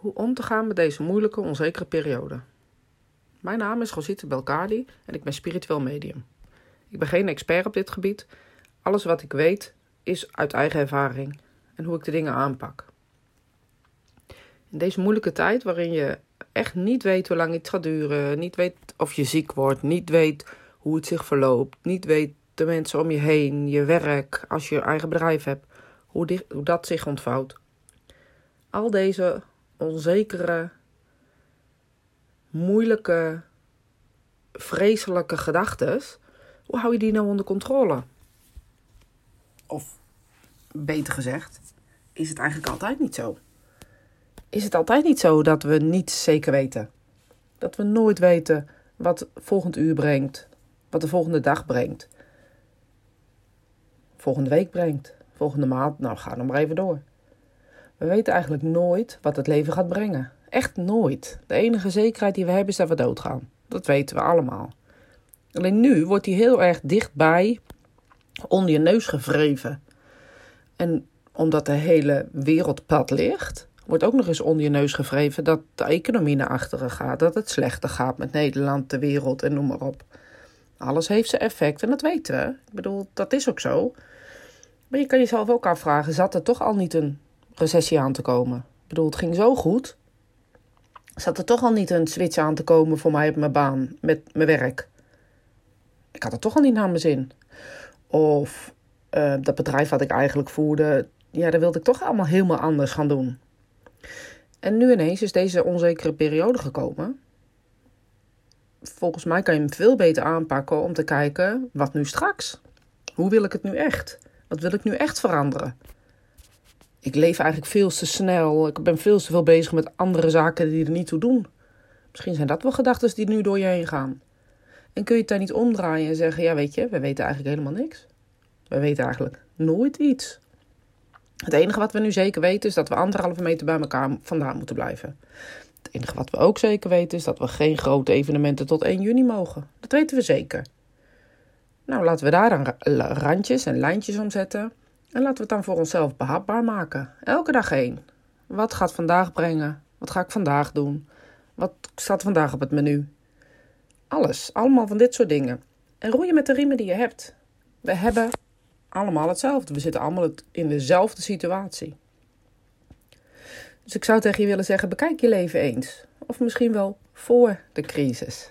hoe om te gaan met deze moeilijke, onzekere periode. Mijn naam is Rosita Belkadi en ik ben spiritueel medium. Ik ben geen expert op dit gebied. Alles wat ik weet is uit eigen ervaring en hoe ik de dingen aanpak. In deze moeilijke tijd waarin je echt niet weet hoe lang iets gaat duren, niet weet of je ziek wordt, niet weet hoe het zich verloopt, niet weet de mensen om je heen, je werk, als je eigen bedrijf hebt, hoe, hoe dat zich ontvouwt. Al deze onzekere, moeilijke, vreselijke gedachten, hoe hou je die nou onder controle? Of beter gezegd, is het eigenlijk altijd niet zo? Is het altijd niet zo dat we niet zeker weten? Dat we nooit weten wat volgend uur brengt, wat de volgende dag brengt, volgende week brengt, volgende maand, nou ga dan maar even door. We weten eigenlijk nooit wat het leven gaat brengen. Echt nooit. De enige zekerheid die we hebben is dat we doodgaan. Dat weten we allemaal. Alleen nu wordt hij heel erg dichtbij onder je neus gevreven. En omdat de hele wereld plat ligt, wordt ook nog eens onder je neus gevreven dat de economie naar achteren gaat. Dat het slechter gaat met Nederland, de wereld en noem maar op. Alles heeft zijn effect en dat weten we. Ik bedoel, dat is ook zo. Maar je kan jezelf ook afvragen: zat er toch al niet een recessie aan te komen? Ik bedoel, het ging zo goed. Zat er toch al niet een switch aan te komen voor mij op mijn baan, met mijn werk? Ik had het toch al niet naar mijn zin. Of uh, dat bedrijf wat ik eigenlijk voerde, ja, dat wilde ik toch allemaal helemaal anders gaan doen. En nu ineens is deze onzekere periode gekomen. Volgens mij kan je hem veel beter aanpakken om te kijken, wat nu straks? Hoe wil ik het nu echt? Wat wil ik nu echt veranderen? Ik leef eigenlijk veel te snel. Ik ben veel te veel bezig met andere zaken die er niet toe doen. Misschien zijn dat wel gedachten die nu door je heen gaan. En kun je het daar niet omdraaien en zeggen: Ja, weet je, we weten eigenlijk helemaal niks. We weten eigenlijk nooit iets. Het enige wat we nu zeker weten is dat we anderhalve meter bij elkaar vandaan moeten blijven. Het enige wat we ook zeker weten is dat we geen grote evenementen tot 1 juni mogen. Dat weten we zeker. Nou, laten we daar dan randjes en lijntjes om zetten. En laten we het dan voor onszelf behapbaar maken. Elke dag één. Wat gaat vandaag brengen? Wat ga ik vandaag doen? Wat staat vandaag op het menu? Alles. Allemaal van dit soort dingen. En roeien met de riemen die je hebt. We hebben allemaal hetzelfde. We zitten allemaal in dezelfde situatie. Dus ik zou tegen je willen zeggen: bekijk je leven eens. Of misschien wel voor de crisis.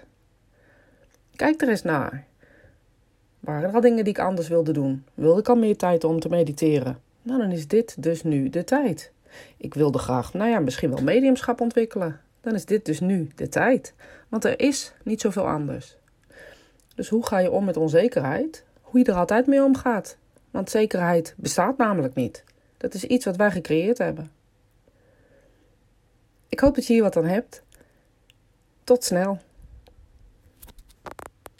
Kijk er eens naar. Waren er al dingen die ik anders wilde doen? Wilde ik al meer tijd om te mediteren? Nou, dan is dit dus nu de tijd. Ik wilde graag, nou ja, misschien wel mediumschap ontwikkelen. Dan is dit dus nu de tijd. Want er is niet zoveel anders. Dus hoe ga je om met onzekerheid? Hoe je er altijd mee omgaat. Want zekerheid bestaat namelijk niet. Dat is iets wat wij gecreëerd hebben. Ik hoop dat je hier wat aan hebt. Tot snel.